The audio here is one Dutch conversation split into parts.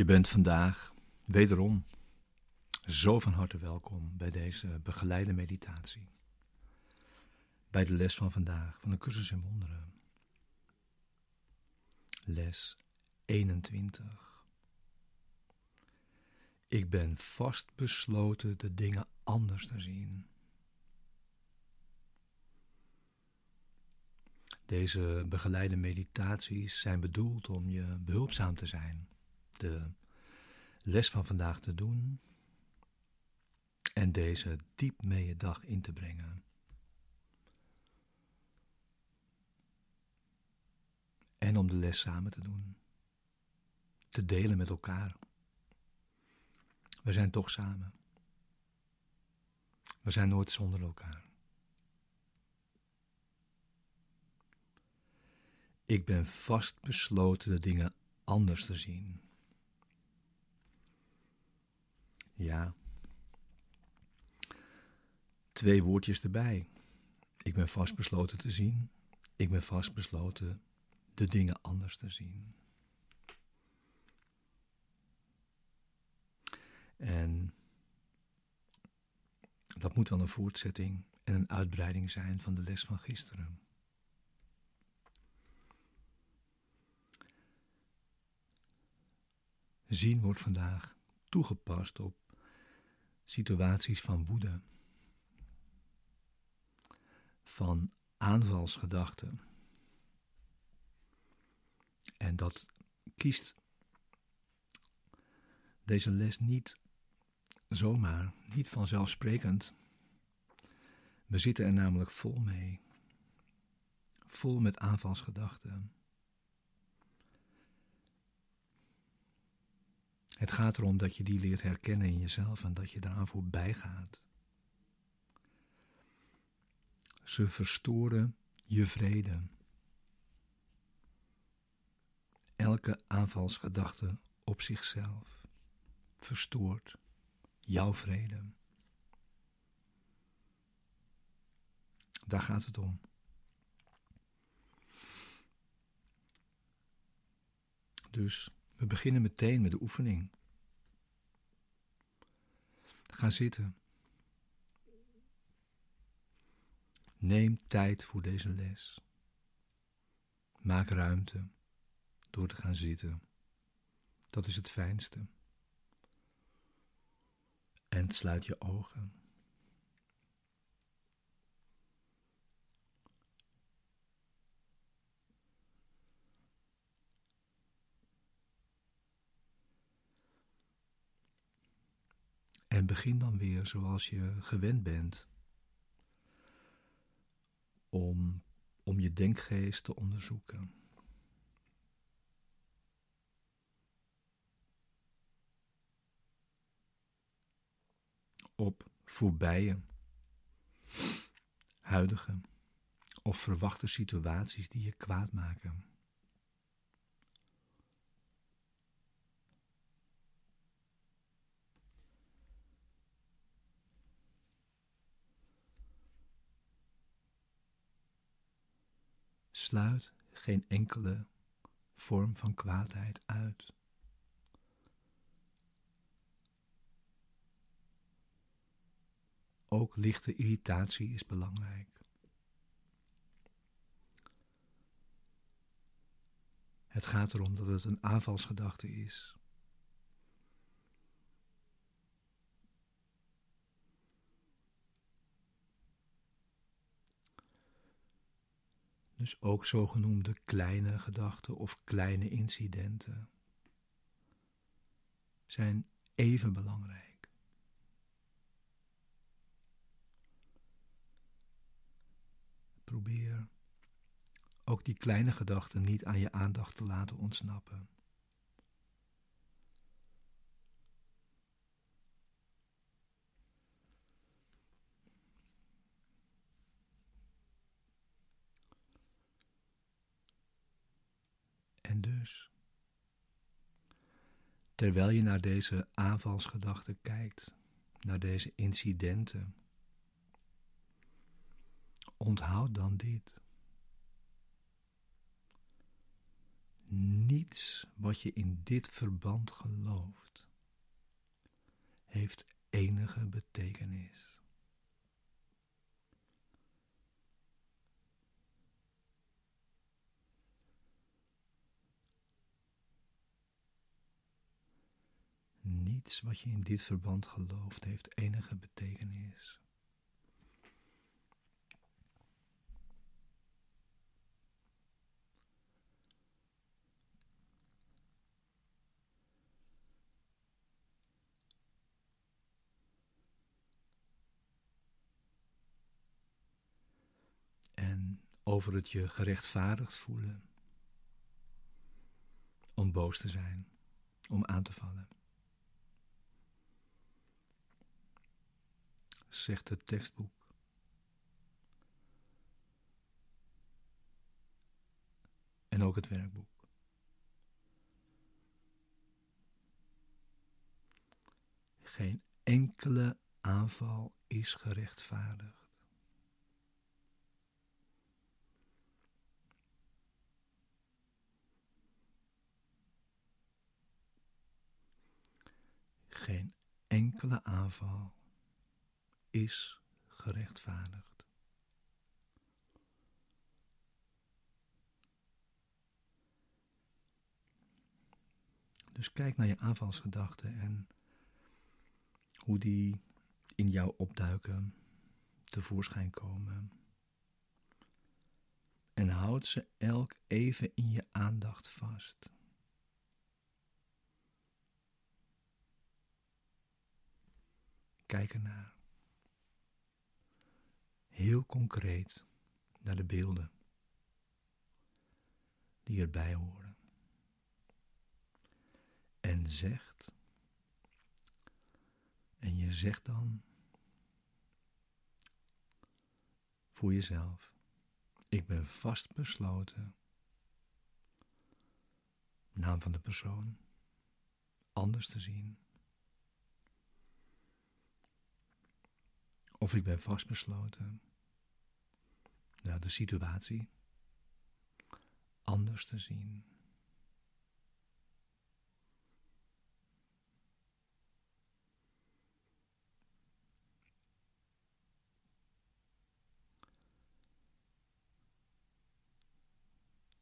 Je bent vandaag wederom zo van harte welkom bij deze begeleide meditatie. Bij de les van vandaag van de cursus in wonderen. Les 21. Ik ben vastbesloten de dingen anders te zien. Deze begeleide meditaties zijn bedoeld om je behulpzaam te zijn de les van vandaag te doen en deze diep mee dag in te brengen. En om de les samen te doen, te delen met elkaar. We zijn toch samen. We zijn nooit zonder elkaar. Ik ben vast besloten de dingen anders te zien. Ja. Twee woordjes erbij. Ik ben vastbesloten te zien. Ik ben vastbesloten de dingen anders te zien. En dat moet wel een voortzetting en een uitbreiding zijn van de les van gisteren. Zien wordt vandaag toegepast op situaties van woede, van aanvalsgedachten. En dat kiest deze les niet zomaar, niet vanzelfsprekend. We zitten er namelijk vol mee, vol met aanvalsgedachten. Het gaat erom dat je die leert herkennen in jezelf en dat je daaraan voorbij gaat. Ze verstoren je vrede. Elke aanvalsgedachte op zichzelf verstoort jouw vrede. Daar gaat het om. Dus we beginnen meteen met de oefening. Ga zitten. Neem tijd voor deze les. Maak ruimte door te gaan zitten. Dat is het fijnste. En sluit je ogen. En begin dan weer zoals je gewend bent. Om, om je denkgeest te onderzoeken. Op voorbije, huidige of verwachte situaties die je kwaad maken. Sluit geen enkele vorm van kwaadheid uit. Ook lichte irritatie is belangrijk. Het gaat erom dat het een aanvalsgedachte is. Dus ook zogenoemde kleine gedachten of kleine incidenten zijn even belangrijk. Probeer ook die kleine gedachten niet aan je aandacht te laten ontsnappen. En dus, terwijl je naar deze aanvalsgedachten kijkt, naar deze incidenten, onthoud dan dit. Niets wat je in dit verband gelooft, heeft enige betekenis. Wat je in dit verband gelooft heeft enige betekenis. En over het je gerechtvaardigd voelen. Om boos te zijn, om aan te vallen. Zegt het tekstboek. En ook het werkboek. Geen enkele aanval is gerechtvaardigd. Geen enkele aanval is gerechtvaardigd. Dus kijk naar je aanvalsgedachten en hoe die in jou opduiken, tevoorschijn komen. En houd ze elk even in je aandacht vast. Kijk ernaar heel concreet naar de beelden die erbij horen. En zegt, en je zegt dan voor jezelf, ik ben vastbesloten, naam van de persoon, anders te zien. Of ik ben vastbesloten ja, de situatie anders te zien.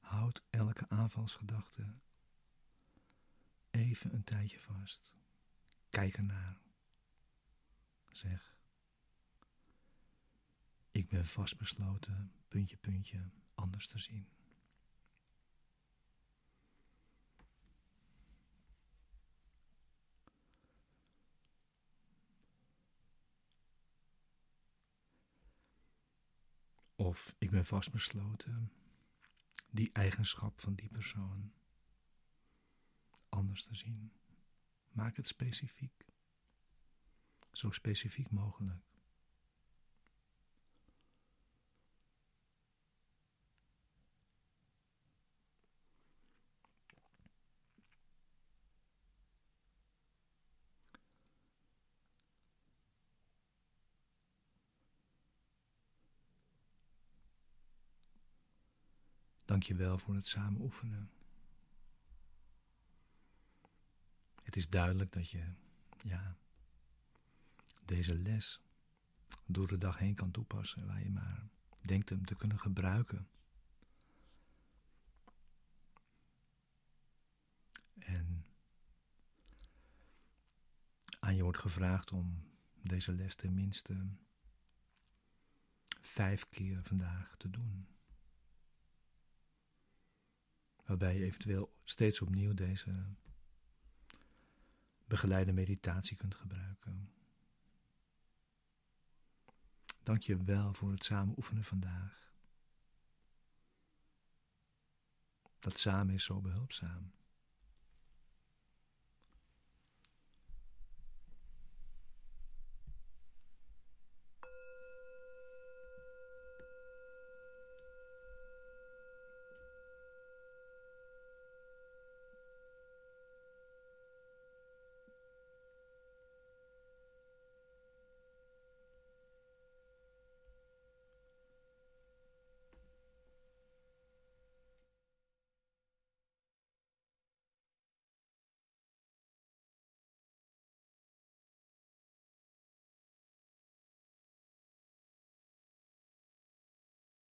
Houd elke aanvalsgedachte even een tijdje vast. Kijk ernaar. Zeg. Ik ben vastbesloten, puntje, puntje, anders te zien. Of ik ben vastbesloten die eigenschap van die persoon anders te zien. Maak het specifiek. Zo specifiek mogelijk. Dank je wel voor het samen oefenen. Het is duidelijk dat je, ja, deze les door de dag heen kan toepassen waar je maar denkt hem te kunnen gebruiken. En aan je wordt gevraagd om deze les tenminste vijf keer vandaag te doen waarbij je eventueel steeds opnieuw deze begeleide meditatie kunt gebruiken. Dank je wel voor het samen oefenen vandaag. Dat samen is zo behulpzaam.